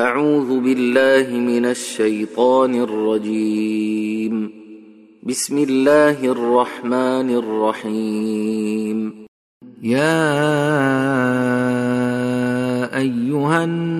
أعوذ بالله من الشيطان الرجيم. بسم الله الرحمن الرحيم. يا أيها الناس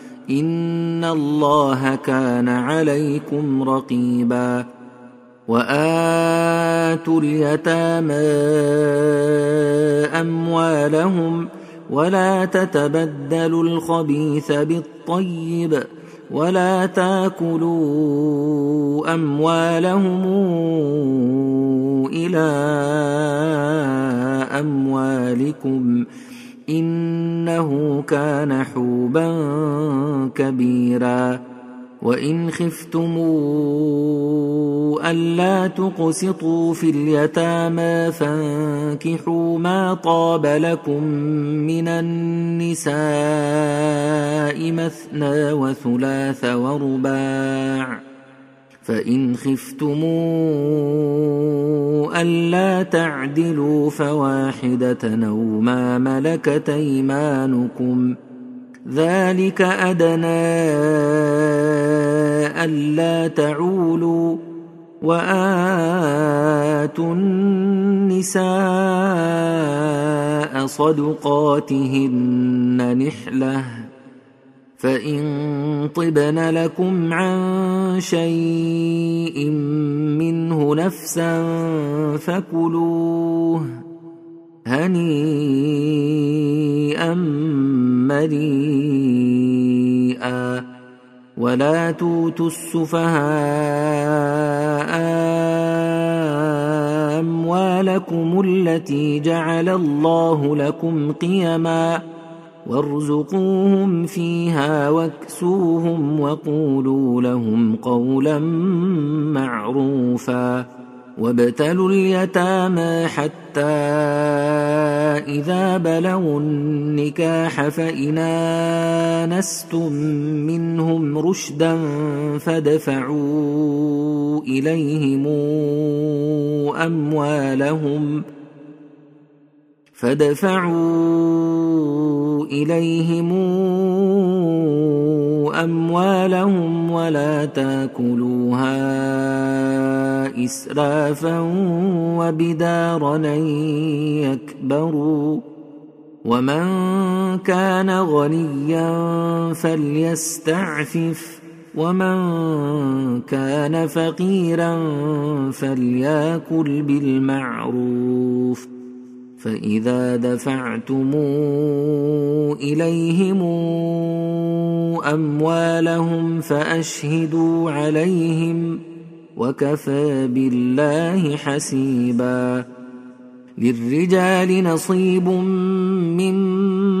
ان الله كان عليكم رقيبا واتوا اليتامى اموالهم ولا تتبدلوا الخبيث بالطيب ولا تاكلوا اموالهم إلى اموالكم إنه كان حوبا كبيرا. وإن خفتم ألا تقسطوا في اليتامى فانكحوا ما طاب لكم من النساء مثنى وثلاث ورباع. فإن خفتم ألا تعدلوا فواحدة أو ما ملكت أيمانكم ذلك أدنى ألا تعولوا وآتوا النساء صدقاتهن نحلة فان طبن لكم عن شيء منه نفسا فكلوه هنيئا مريئا ولا توتوا السفهاء اموالكم التي جعل الله لكم قيما وارزقوهم فيها واكسوهم وقولوا لهم قولا معروفا وابتلوا اليتامى حتى إذا بلغوا النكاح فإن آنستم منهم رشدا فادفعوا إليهم أموالهم فادفعوا إليهم أموالهم ولا تأكلوها إسرافا وبدارا يكبروا ومن كان غنيا فليستعفف ومن كان فقيرا فليأكل بالمعروف فإذا دفعتم إليهم أموالهم فأشهدوا عليهم وكفى بالله حسيبا للرجال نصيب مما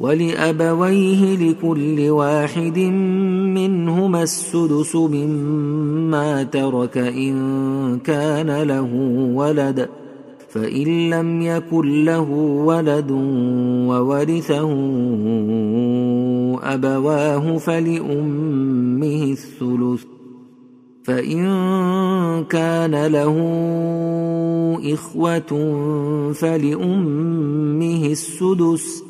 ولأبويه لكل واحد منهما السدس مما ترك إن كان له ولد ۖ فإن لم يكن له ولد وورثه أبواه فلأمه الثلث فإن كان له إخوة فلأمه السدس.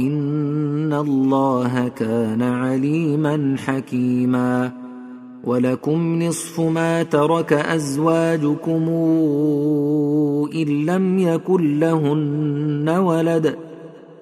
إن الله كان عليما حكيما ولكم نصف ما ترك ازواجكم ان لم يكن لهن ولد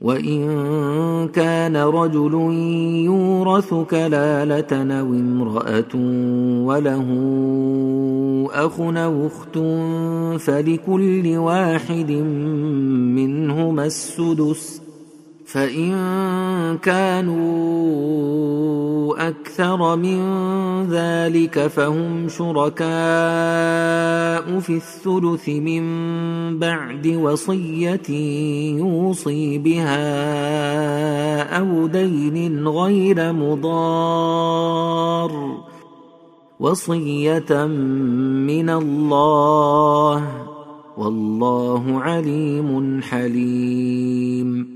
وان كان رجل يورث كلاله أو امراه وله اخ أو اخت فلكل واحد منهما السدس فإن كانوا أكثر من ذلك فهم شركاء في الثلث من بعد وصية يوصي بها أو دين غير مضار وصية من الله والله عليم حليم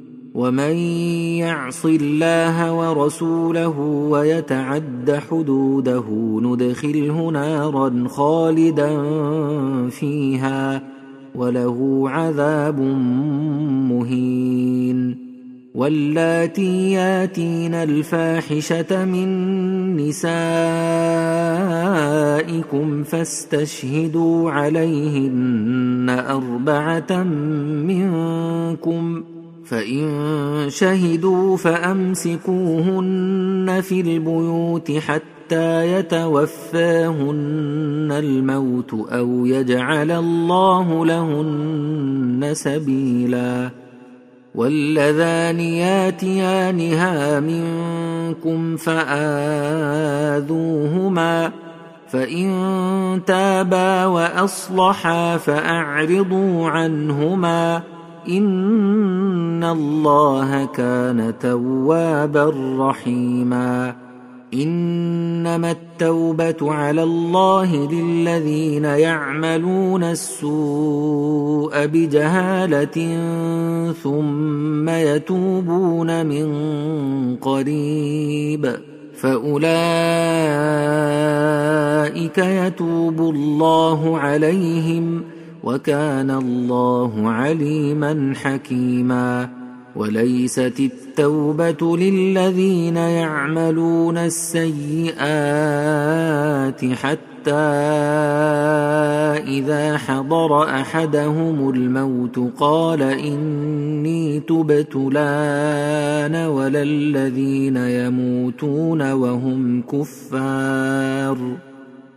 ومن يعص الله ورسوله ويتعد حدوده ندخله نارا خالدا فيها وله عذاب مهين واللاتي ياتين الفاحشه من نسائكم فاستشهدوا عليهن اربعه منكم فإن شهدوا فأمسكوهن في البيوت حتى يتوفاهن الموت أو يجعل الله لهن سبيلا واللذان ياتيانها منكم فآذوهما فإن تابا وأصلحا فأعرضوا عنهما ان الله كان توابا رحيما انما التوبه على الله للذين يعملون السوء بجهاله ثم يتوبون من قريب فاولئك يتوب الله عليهم وكان الله عليما حكيما وليست التوبة للذين يعملون السيئات حتى إذا حضر أحدهم الموت قال إني تبت لأن ولا الذين يموتون وهم كفار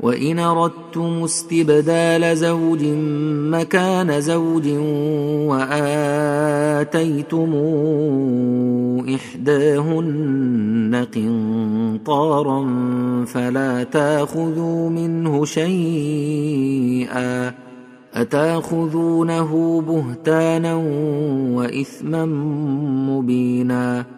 وإن أردتم استبدال زوج مكان زوج وآتيتم إحداهن قنطارا فلا تأخذوا منه شيئا أتأخذونه بهتانا وإثما مبينا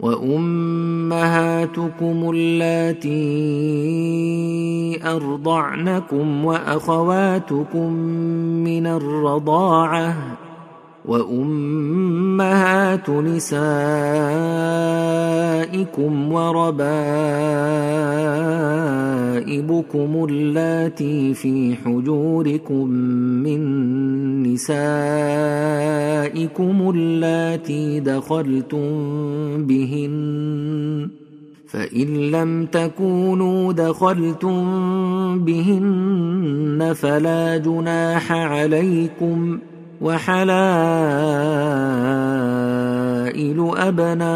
وأمهاتكم اللاتي أرضعنكم وأخواتكم من الرضاعة وأمهات نسائكم وربائبكم اللاتي في حجوركم من نسائكم اللاتي دخلتم بهن فإن لم تكونوا دخلتم بهن فلا جناح عليكم وحلائل أبنائكم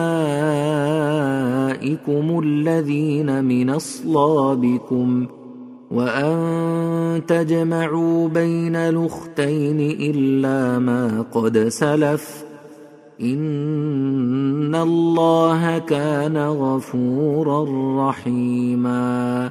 الذين من أصلابكم وأن تجمعوا بين الأختين إلا ما قد سلف إن الله كان غفورا رحيما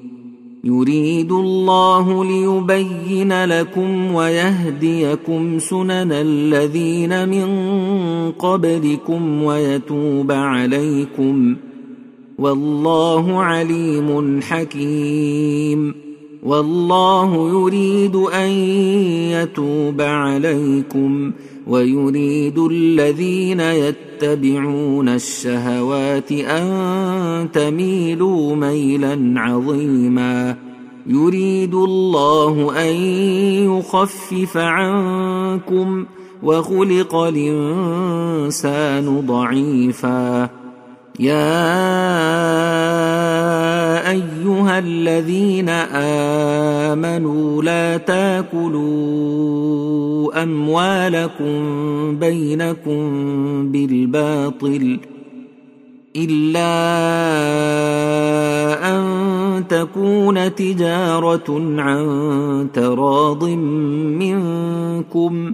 يريد الله ليبين لكم ويهديكم سنن الذين من قبلكم ويتوب عليكم والله عليم حكيم والله يريد أن يتوب عليكم ويريد الذين يتبعون الشهوات أن تميلوا ميلا عظيما. يريد الله أن يخفف عنكم وخلق الإنسان ضعيفا. يا أيها الذين آمنوا لا تأكلوا أموالكم بينكم بالباطل إلا أن تكون تجارة عن تراض منكم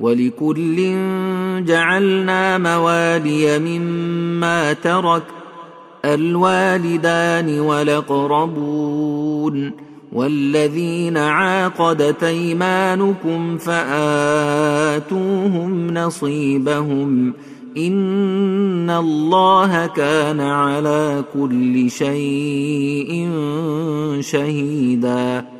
ولكل جعلنا موالي مما ترك الوالدان والأقربون والذين عاقدت أيمانكم فآتوهم نصيبهم إن الله كان على كل شيء شهيدا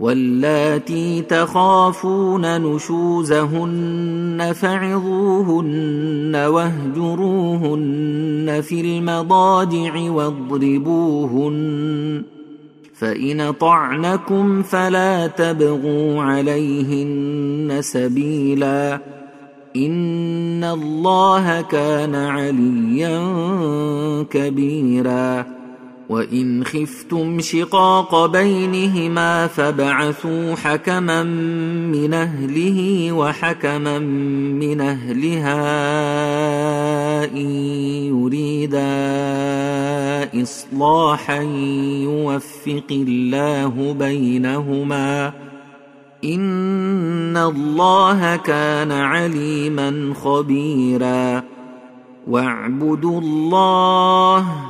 واللاتي تخافون نشوزهن فعظوهن واهجروهن في المضاجع واضربوهن فإن طعنكم فلا تبغوا عليهن سبيلا إن الله كان عليا كبيرا وان خفتم شقاق بينهما فابعثوا حكما من اهله وحكما من اهلها ان يريدا اصلاحا يوفق الله بينهما ان الله كان عليما خبيرا واعبدوا الله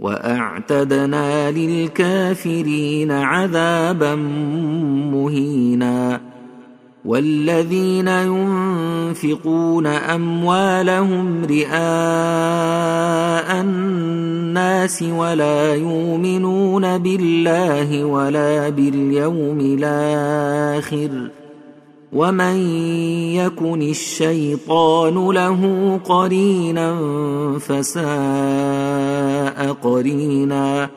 وأعتدنا للكافرين عذابا مهينا والذين ينفقون أموالهم رئاء الناس ولا يؤمنون بالله ولا باليوم الآخر ومن يكن الشيطان له قرينا قرينا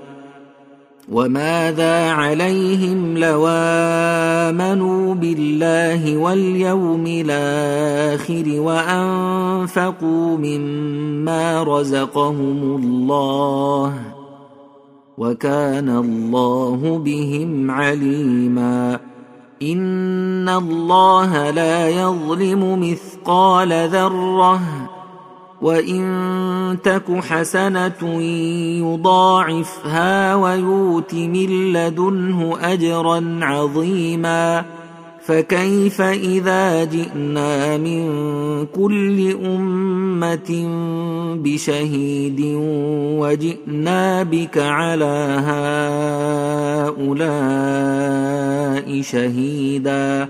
وماذا عليهم لو آمنوا بالله واليوم الآخر وأنفقوا مما رزقهم الله وكان الله بهم عليما إن الله لا يظلم مثقال ذرة وان تك حسنه يضاعفها ويؤت من لدنه اجرا عظيما فكيف اذا جئنا من كل امه بشهيد وجئنا بك على هؤلاء شهيدا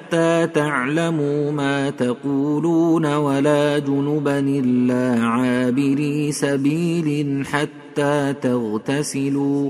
تعلموا ما تقولون ولا جنبا الا عابري سبيل حتى تغتسلوا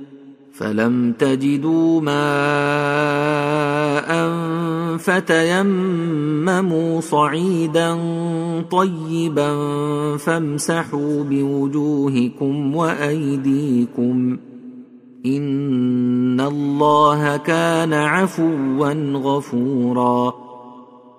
فلم تجدوا ماء فتيمموا صعيدا طيبا فامسحوا بوجوهكم وايديكم ان الله كان عفوا غفورا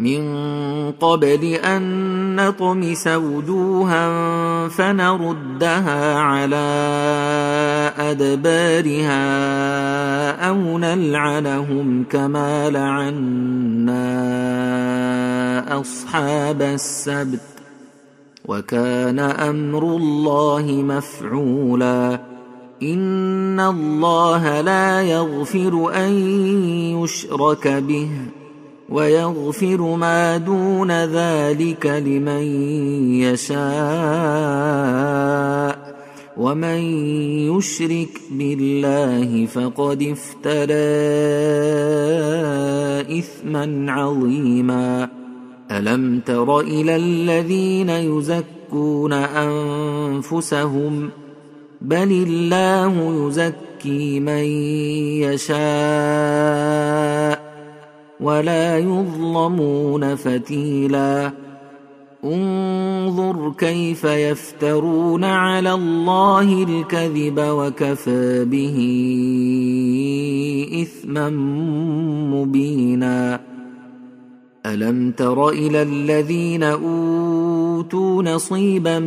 من قبل أن نطمس وجوها فنردها على أدبارها أو نلعنهم كما لعنا أصحاب السبت وكان أمر الله مفعولا إن الله لا يغفر أن يشرك به ويغفر ما دون ذلك لمن يشاء. ومن يشرك بالله فقد افترى إثما عظيما. ألم تر إلى الذين يزكون أنفسهم؟ بل الله يزكي من يشاء. ولا يظلمون فتيلا. انظر كيف يفترون على الله الكذب وكفى به إثما مبينا. ألم تر إلى الذين أوتوا نصيبا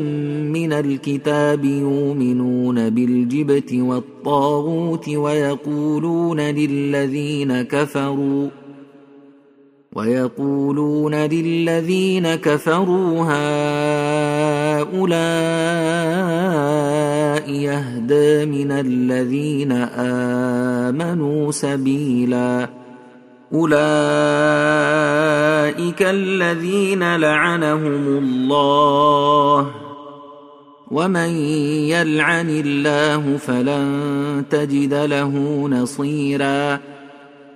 من الكتاب يؤمنون بالجبت والطاغوت ويقولون للذين كفروا ويقولون للذين كفروا هؤلاء يهدى من الذين آمنوا سبيلا. أولئك الذين لعنهم الله. ومن يلعن الله فلن تجد له نصيرا.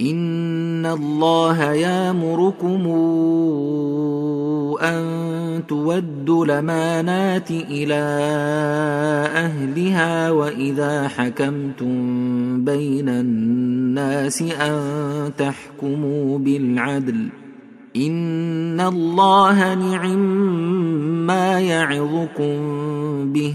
ان الله يامركم ان تودوا الامانات إلى اهلها واذا حكمتم بين الناس ان تحكموا بالعدل ان الله نعم ما يعظكم به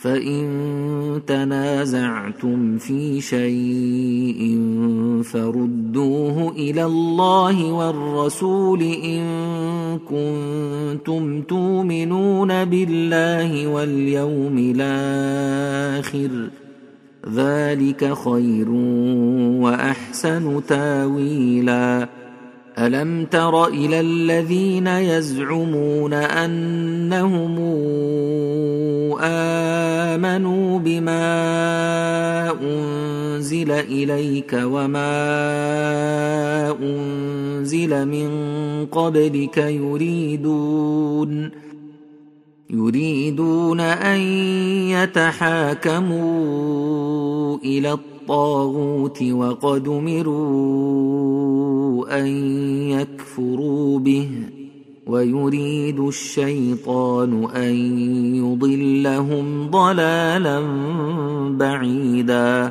فإن تنازعتم في شيء فردوه إلى الله والرسول إن كنتم تؤمنون بالله واليوم الآخر ذلك خير وأحسن تاويلا الم تر إلى الذين يزعمون انهم امنوا بما انزل اليك وما انزل من قبلك يريدون يريدون ان يتحاكموا إلى الطاغوت وقد أمروا أن يكفروا به ويريد الشيطان أن يضلهم ضلالا بعيدا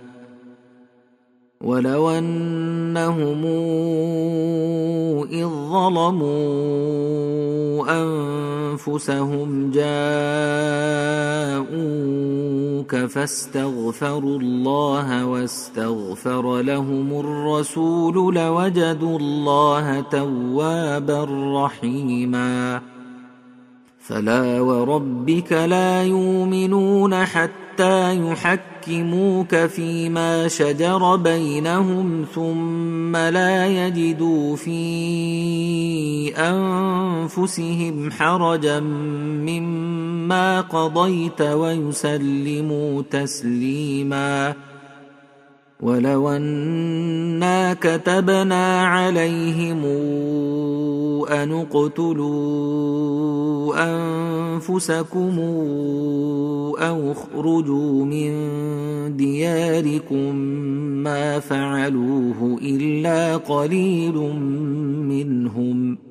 ولو انهم اذ ظلموا انفسهم جاءوك فاستغفروا الله واستغفر لهم الرسول لوجدوا الله توابا رحيما فلا وربك لا يؤمنون يحكموك فيما شجر بينهم ثم لا يجدوا في أنفسهم حرجا مما قضيت ويسلموا تسليما ولو أنا كتبنا عليهم ان اقتلوا أنفسكم أو اخرجوا من دياركم ما فعلوه إلا قليل منهم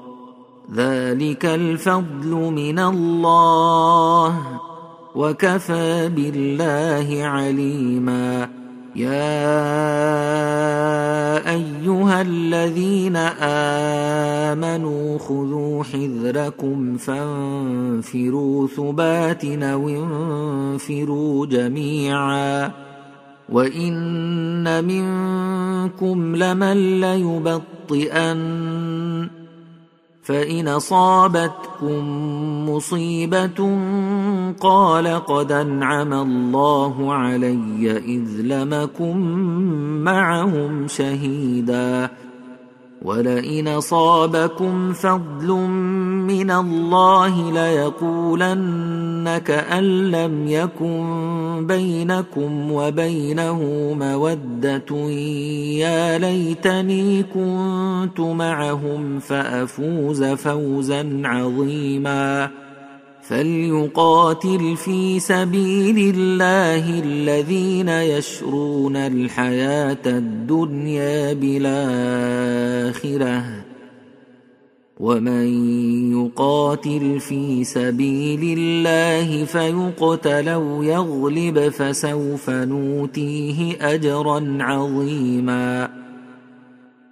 ذلك الفضل من الله وكفى بالله عليما يا ايها الذين امنوا خذوا حذركم فانفروا ثبات أو انفروا جميعا وان منكم لمن ليبطئن فان اصابتكم مصيبه قال قد انعم الله علي اذ لمكم معهم شهيدا ولئن أصابكم فضل من الله ليقولن كان لم يكن بينكم وبينه مودة يا ليتني كنت معهم فأفوز فوزا عظيما فليقاتل في سبيل الله الذين يشرون الحياة الدنيا بالاخره ومن يقاتل في سبيل الله فيقتل أو يغلب فسوف نوتيه اجرا عظيما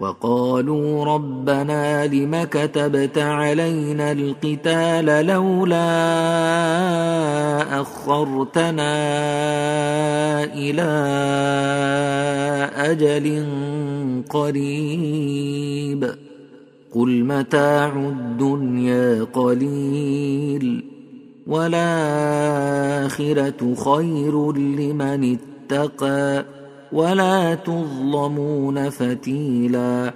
وقالوا ربنا لم كتبت علينا القتال لولا أخرتنا إلى أجل قريب. قل متاع الدنيا قليل والآخرة خير لمن اتقى. ولا تظلمون فتيلا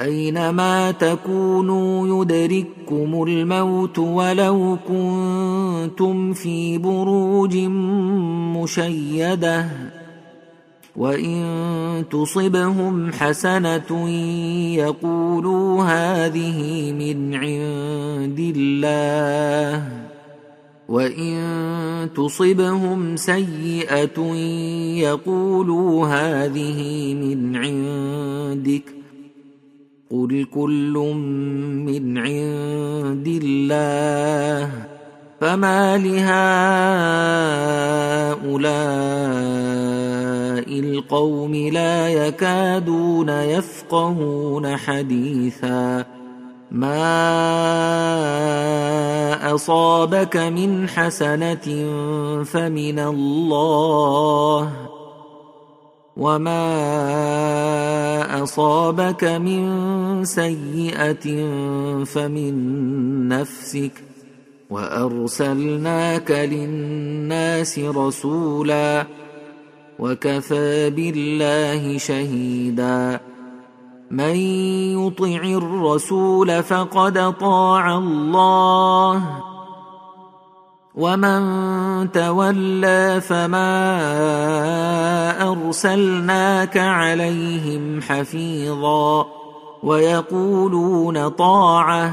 اينما تكونوا يدرككم الموت ولو كنتم في بروج مشيده وان تصبهم حسنه يقولوا هذه من عند الله وان تصبهم سيئه يقولوا هذه من عندك قل كل من عند الله فما لهؤلاء القوم لا يكادون يفقهون حديثا ما اصابك من حسنه فمن الله وما اصابك من سيئه فمن نفسك وارسلناك للناس رسولا وكفى بالله شهيدا من يطع الرسول فقد طاع الله. ومن تولى فما أرسلناك عليهم حفيظا. ويقولون طاعة.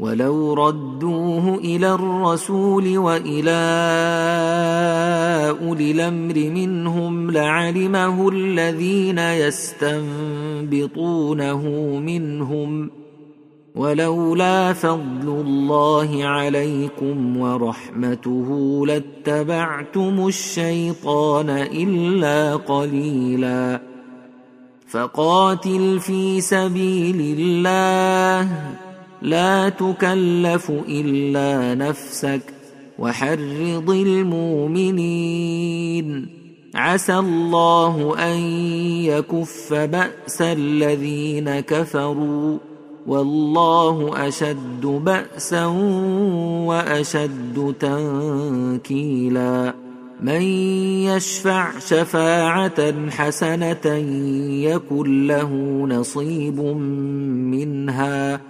ولو ردوه إلى الرسول والى اولي الامر منهم لعلمه الذين يستنبطونه منهم ولولا فضل الله عليكم ورحمته لاتبعتم الشيطان الا قليلا فقاتل في سبيل الله لا تكلف إلا نفسك وحرض المؤمنين. عسى الله أن يكف بأس الذين كفروا. والله أشد بأسا وأشد تنكيلا. من يشفع شفاعة حسنة يكن له نصيب منها.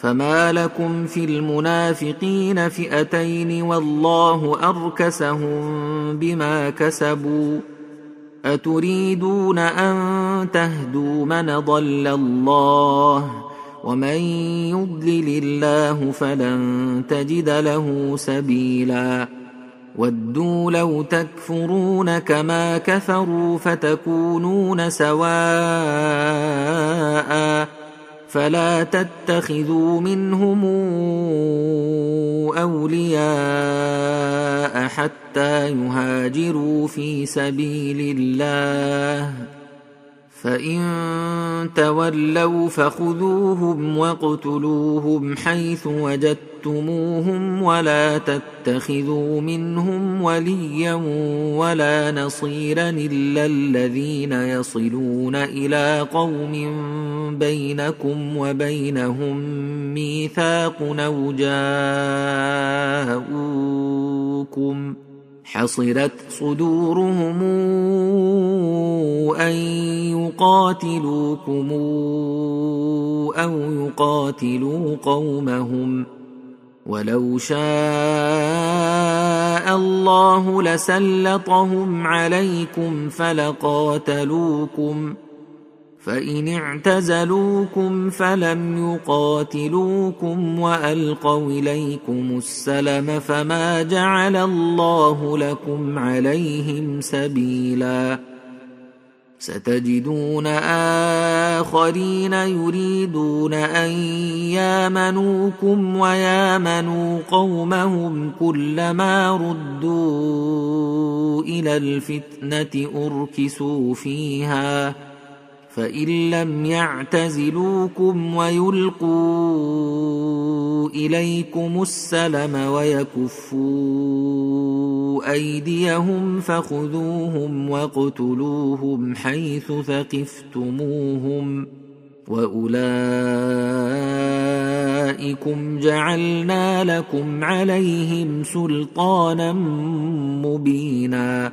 فما لكم في المنافقين فئتين والله اركسهم بما كسبوا اتريدون ان تهدوا من ضل الله ومن يضلل الله فلن تجد له سبيلا ودوا لو تكفرون كما كفروا فتكونون سواء فلا تتخذوا منهم أولياء حتى يهاجروا في سبيل الله. فان تولوا فخذوهم واقتلوهم حيث وجدتموهم ولا تتخذوا منهم وليا ولا نصيرا الا الذين يصلون إلى قوم بينكم وبينهم ميثاق أو جاءوكم حصرت صدورهم أن يقاتلوكم أو يقاتلوا قومهم ولو شاء الله لسلطهم عليكم فلقاتلوكم فإن اعتزلوكم فلم يقاتلوكم وألقوا إليكم السلم فما جعل الله لكم عليهم سبيلا. ستجدون آخرين يريدون أن يامنوكم ويامنوا قومهم كلما ردوا إلى الفتنة أركسوا فيها. فان لم يعتزلوكم ويلقوا اليكم السلم ويكفوا ايديهم فخذوهم واقتلوهم حيث ثقفتموهم واولئكم جعلنا لكم عليهم سلطانا مبينا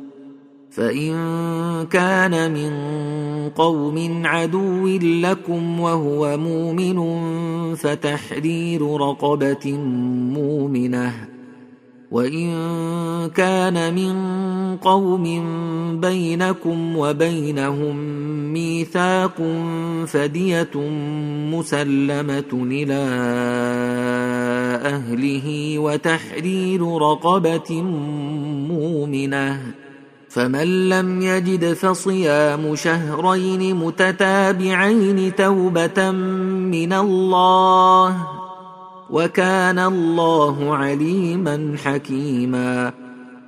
فإن كان من قوم عدو لكم وهو مؤمن فتحرير رقبة مؤمنة. وإن كان من قوم بينكم وبينهم ميثاق فدية مسلمة إلى أهله وتحرير رقبة مؤمنة. فمن لم يجد فصيام شهرين متتابعين توبة من الله وكان الله عليما حكيما.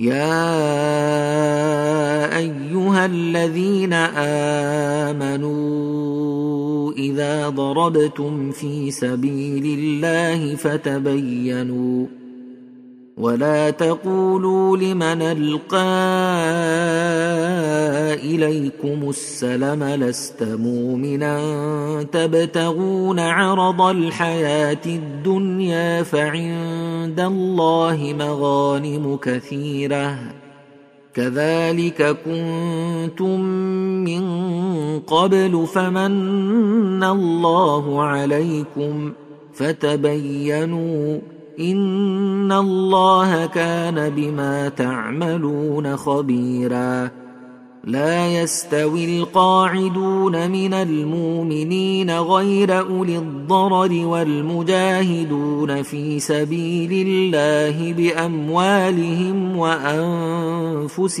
يا ايها الذين امنوا اذا ضربتم في سبيل الله فتبينوا ولا تقولوا لمن ألقى إليكم السلم لست مؤمنا تبتغون عرض الحياة الدنيا فعند الله مغانم كثيرة كذلك كنتم من قبل فمن الله عليكم فتبينوا ان الله كان بما تعملون خبيرا لا يستوي القاعدون من المؤمنين غير اولي الضرر والمجاهدون في سبيل الله باموالهم وانفسهم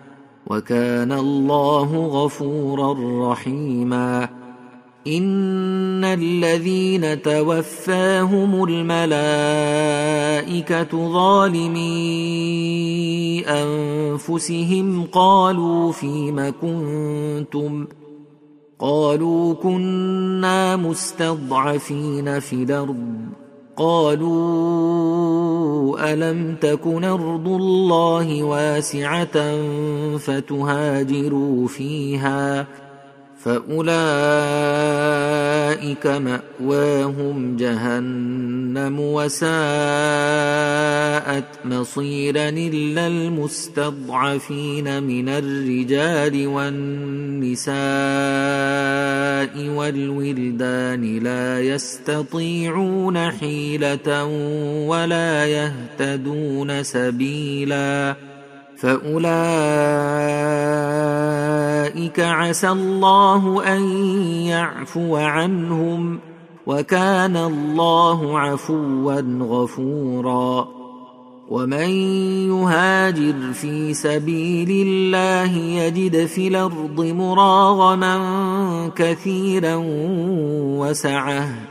وكان الله غفورا رحيما. إن الذين توفاهم الملائكة ظالمي أنفسهم قالوا فيم كنتم؟ قالوا كنا مستضعفين في الأرض. قالوا ألم تكن أرض الله واسعة فتهاجروا فيها فأولئك مأواهم جهنم وساءت مصيرا إلا المستضعفين من الرجال والنساء والولدان لا يستطيعون حيلة ولا يهتدون سبيلا فاولئك عسى الله ان يعفو عنهم وكان الله عفوا غفورا ومن يهاجر في سبيل الله يجد في الأرض مراغما كثيرا وسعه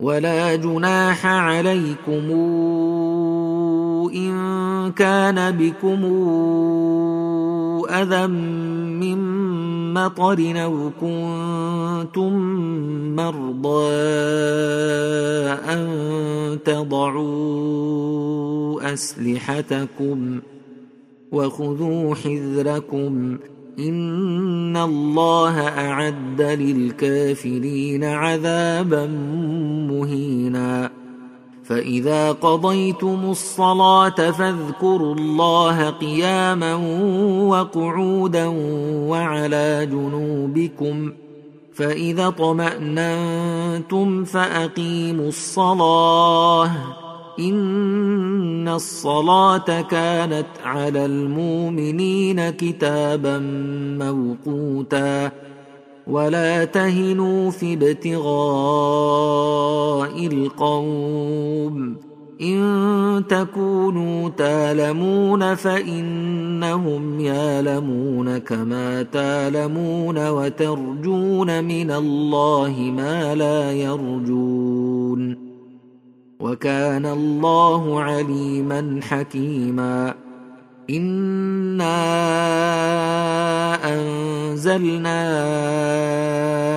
ولا جناح عليكم إن كان بكم أذى من مطر أو كنتم مرضى أن تضعوا أسلحتكم وخذوا حذركم ان الله اعد للكافرين عذابا مهينا. فاذا قضيتم الصلاه فاذكروا الله قياما وقعودا وعلى جنوبكم. فاذا اطماننتم فاقيموا الصلاه. ان الصلاه كانت على المؤمنين كتابا موقوتا ولا تهنوا في ابتغاء القوم ان تكونوا تالمون فانهم يالمون كما تالمون وترجون من الله ما لا يرجون وكان الله عليما حكيما. انا انزلنا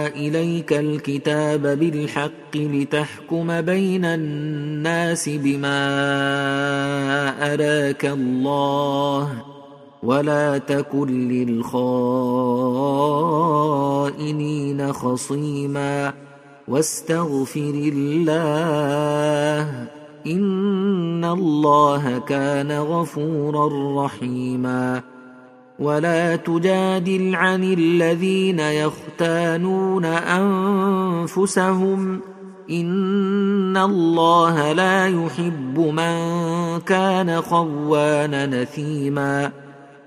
اليك الكتاب بالحق لتحكم بين الناس بما اراك الله ولا تكن للخائنين خصيما. واستغفر الله إن الله كان غفورا رحيما. ولا تجادل عن الذين يختانون أنفسهم. إن الله لا يحب من كان خوانا نثيما.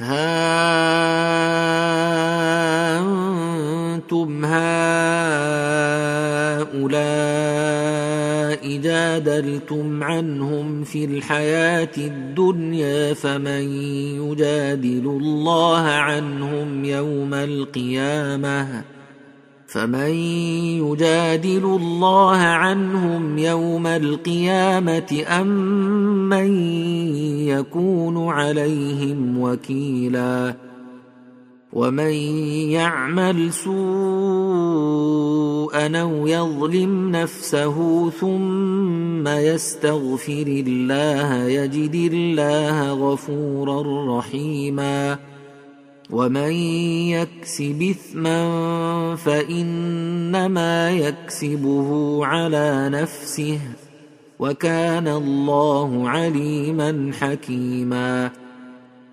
ها أنتم هؤلاء جادلتم عنهم في الحياة الدنيا فمن يجادل الله عنهم يوم القيامة؟ فمن يجادل الله عنهم يوم القيامة أم من يكون عليهم وكيلا ومن يعمل سوءا أو يظلم نفسه ثم يستغفر الله يجد الله غفورا رحيما ومن يكسب اثما فانما يكسبه على نفسه وكان الله عليما حكيما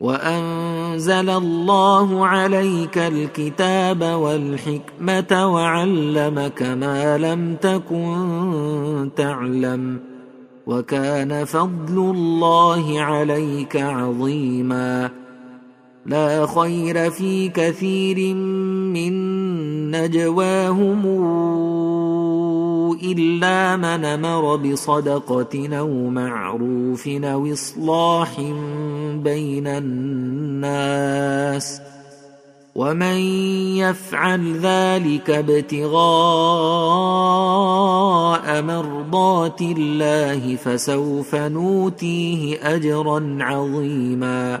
وأنزل الله عليك الكتاب والحكمة وعلمك ما لم تكن تعلم وكان فضل الله عليك عظيما لا خير في كثير من نجواهم إلا من أمر بصدقة أو معروف أو إصلاح بين الناس ومن يفعل ذلك ابتغاء مرضات الله فسوف نوتيه أجرا عظيما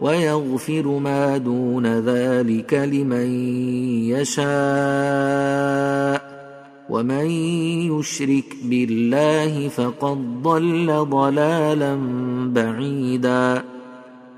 ويغفر ما دون ذلك لمن يشاء. ومن يشرك بالله فقد ضل ضلالا بعيدا.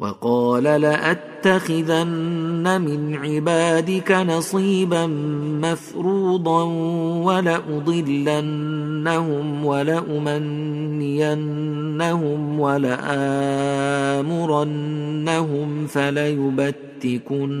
وقال لأتخذن من عبادك نصيبا مفروضا ولأضلنهم ولأمنينهم ولآمرنهم فليبتكن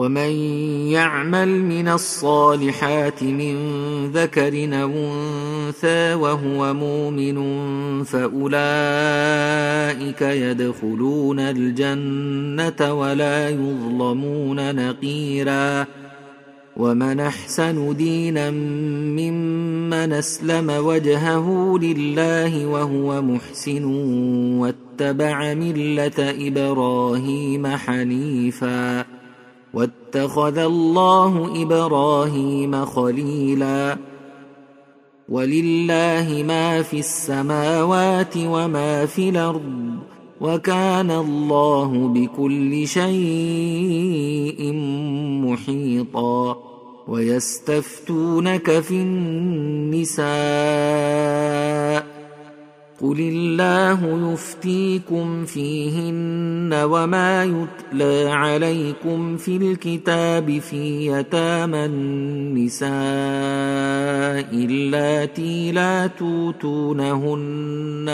ومن يعمل من الصالحات من ذكر أو انثى وهو مؤمن فاولئك يدخلون الجنه ولا يظلمون نقيرا ومن احسن دينا ممن اسلم وجهه لله وهو محسن واتبع مله إبراهيم حنيفا واتخذ الله إبراهيم خليلا. ولله ما في السماوات وما في الأرض وكان الله بكل شيء محيطا. ويستفتونك في النساء. قل الله يفتيكم فيهن وما يتلى عليكم في الكتاب في يتامى النساء اللاتي لا توتونهن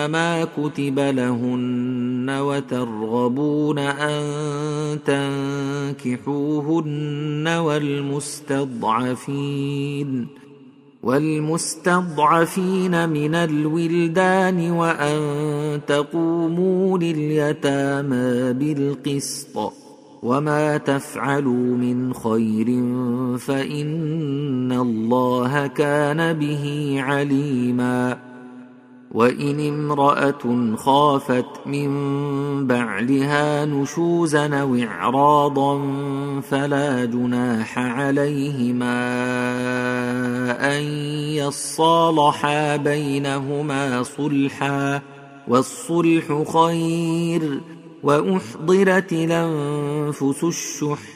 ما كتب لهن وترغبون ان تنكحوهن والمستضعفين والمستضعفين من الولدان وأن تقوموا لليتامى بالقسط وما تفعلوا من خير فإن الله كان به عليما وإن امرأة خافت من بعلها نشوزا أو إعراضا فلا جناح عليهما أن يصالحا بينهما صلحا والصلح خير وأحضرت الأنفس الشح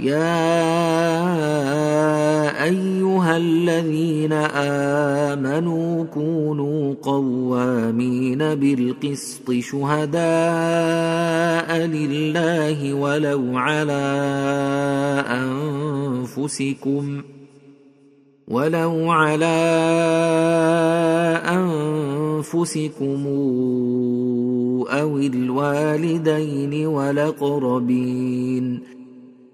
يا أيها الذين آمنوا كونوا قوامين بالقسط شهداء لله ولو على أنفسكم ولو على أنفسكم أو الوالدين والأقربين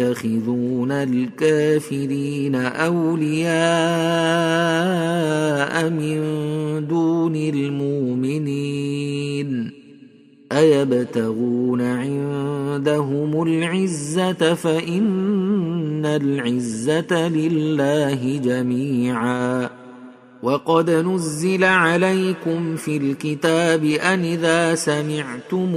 يتخذون الكافرين أولياء من دون المؤمنين أيبتغون عندهم العزة فإن العزة لله جميعا وقد نزل عليكم في الكتاب أن إذا سمعتم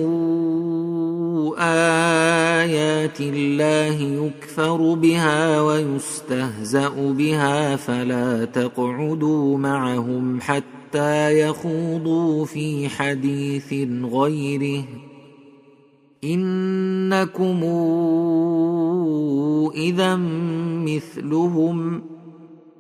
آيات الله يكفر بها ويستهزأ بها فلا تقعدوا معهم حتى يخوضوا في حديث غيره. إنكم إذا مثلهم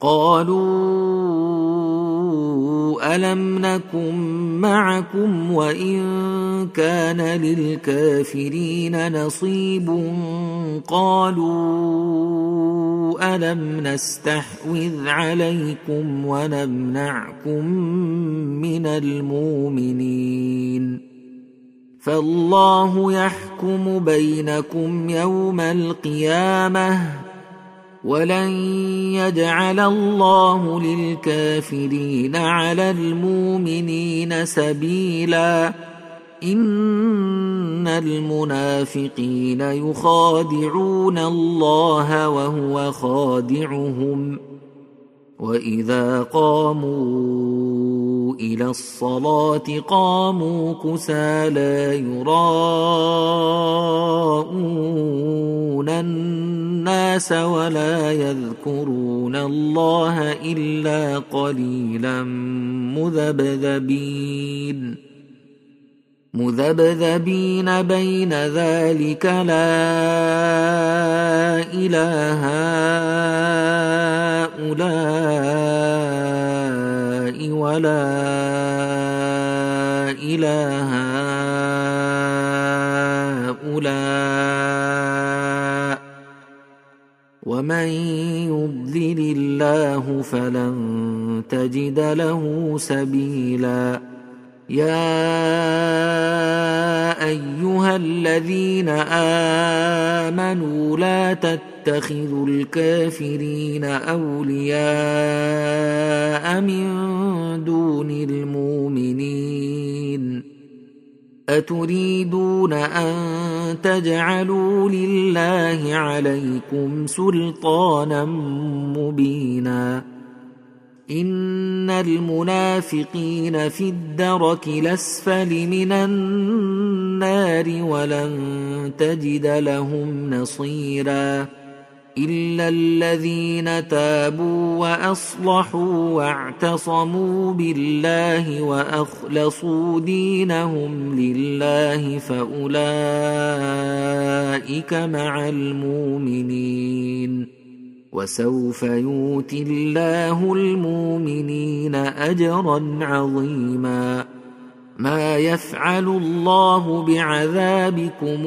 قالوا ألم نكن معكم وإن كان للكافرين نصيب قالوا ألم نستحوذ عليكم ونمنعكم من المؤمنين فالله يحكم بينكم يوم القيامة ولن يجعل الله للكافرين على المؤمنين سبيلا. إن المنافقين يخادعون الله وهو خادعهم. وإذا قاموا إلى الصلاة قاموا كسى لا يراءون ولا يذكرون الله إلا قليلا مذبذبين. مذبذبين بين ذلك لا إله هؤلاء ولا إله هؤلاء. ومن يضلل الله فلن تجد له سبيلاً. يا أيها الذين آمنوا لا تتخذوا الكافرين أولياء من دون المؤمنين. أتريدون أن تجعلوا لله عليكم سلطانا مبينا إن المنافقين في الدرك الأسفل من النار ولن تجد لهم نصيرا الا الذين تابوا واصلحوا واعتصموا بالله واخلصوا دينهم لله فاولئك مع المؤمنين وسوف يؤتي الله المؤمنين اجرا عظيما ما يفعل الله بعذابكم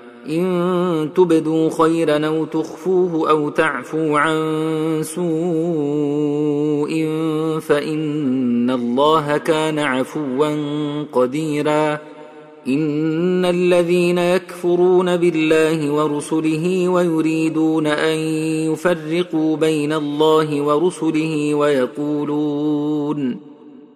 إن تبدوا خيرا أو تخفوه أو تعفوا عن سوء فإن الله كان عفوا قديرا. إن الذين يكفرون بالله ورسله ويريدون أن يفرقوا بين الله ورسله ويقولون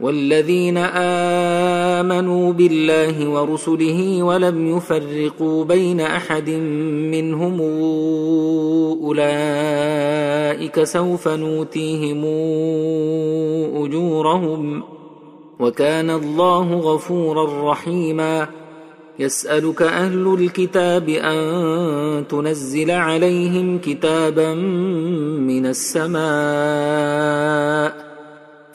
والذين آمنوا بالله ورسله ولم يفرقوا بين أحد منهم أولئك سوف نوتيهم أجورهم وكان الله غفورا رحيما. يسألك أهل الكتاب أن تنزل عليهم كتابا من السماء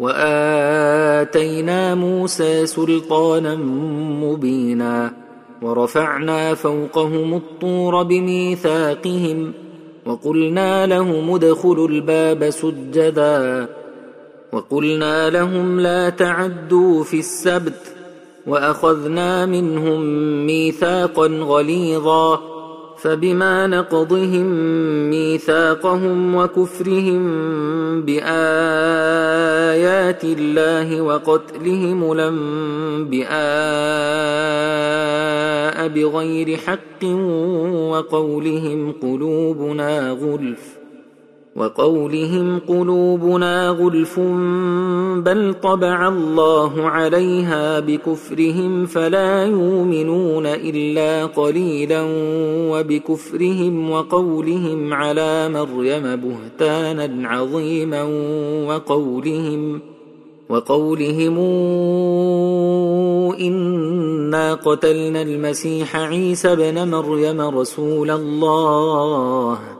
وآتينا موسى سلطانا مبينا ورفعنا فوقهم الطور بميثاقهم وقلنا لهم ادخلوا الباب سجدا وقلنا لهم لا تعدوا في السبت وأخذنا منهم ميثاقا غليظا فبما نقضهم ميثاقهم وكفرهم بآيات الله وقتلهم الأنبياء بغير حق وقولهم قلوبنا غلف وقولهم قلوبنا غلف بل طبع الله عليها بكفرهم فلا يؤمنون إلا قليلا وبكفرهم وقولهم على مريم بهتانا عظيما وقولهم وقولهم إنا قتلنا المسيح عيسى ابن مريم رسول الله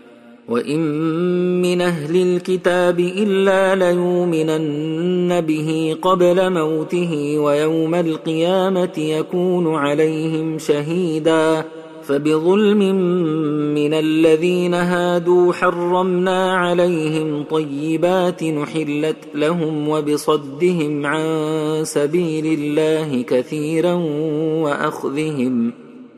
وان من أهل الكتاب الا ليؤمنن به قبل موته ويوم القيامه يكون عليهم شهيدا فبظلم من الذين هادوا حرمنا عليهم طيبات نحلت لهم وبصدهم عن سبيل الله كثيرا واخذهم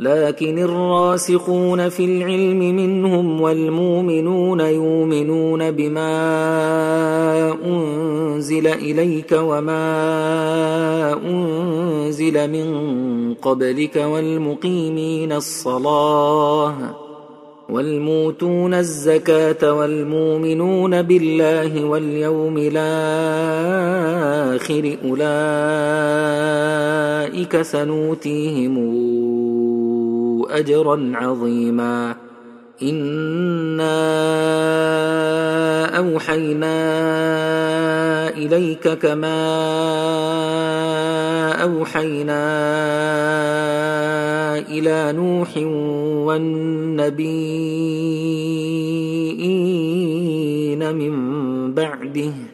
لكن الراسخون في العلم منهم والمؤمنون يؤمنون بما أنزل إليك وما أنزل من قبلك والمقيمين الصلاة والموتون الزكاة والمؤمنون بالله واليوم الآخر أولئك سنوتيهم اجرا عظيما. انا اوحينا اليك كما اوحينا إلى نوح والنبيين من بعده.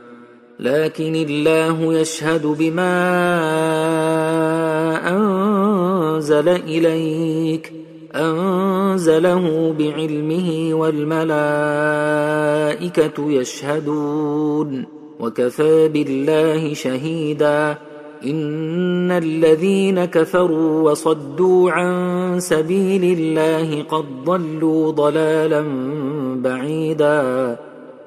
لكن الله يشهد بما أنزل إليك أنزله بعلمه والملائكة يشهدون وكفى بالله شهيدا. إن الذين كفروا وصدوا عن سبيل الله قد ضلوا ضلالا بعيدا.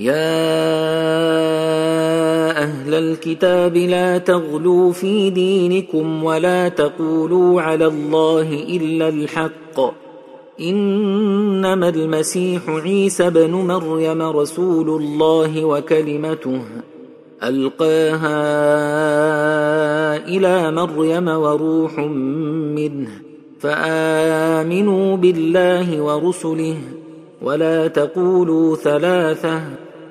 يا أهل الكتاب لا تغلوا في دينكم ولا تقولوا على الله إلا الحق. إنما المسيح عيسى بن مريم رسول الله وكلمته ألقاها إلى مريم وروح منه فآمنوا بالله ورسله ولا تقولوا ثلاثة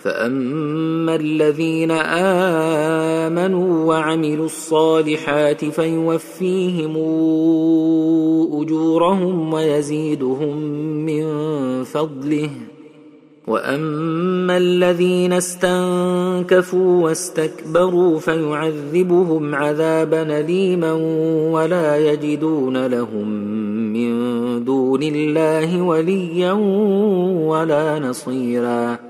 فاما الذين امنوا وعملوا الصالحات فيوفيهم اجورهم ويزيدهم من فضله واما الذين استنكفوا واستكبروا فيعذبهم عذابا اليما ولا يجدون لهم من دون الله وليا ولا نصيرا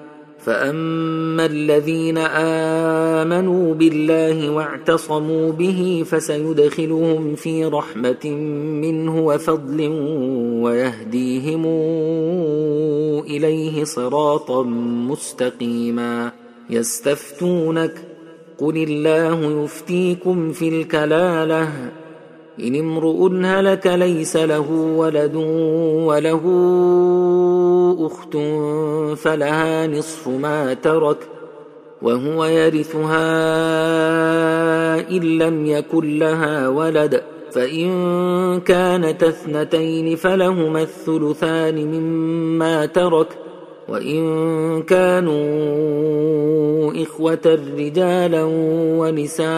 فاما الذين امنوا بالله واعتصموا به فسيدخلهم في رحمه منه وفضل ويهديهم اليه صراطا مستقيما يستفتونك قل الله يفتيكم في الكلاله ان امرؤ هلك ليس له ولد وله أخت فلها نصف ما ترك وهو يرثها إن لم يكن لها ولد فإن كانت اثنتين فلهما الثلثان مما ترك وإن كانوا إخوة رجالا ونساء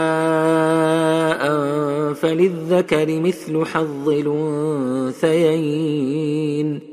فللذكر مثل حظ الأنثيين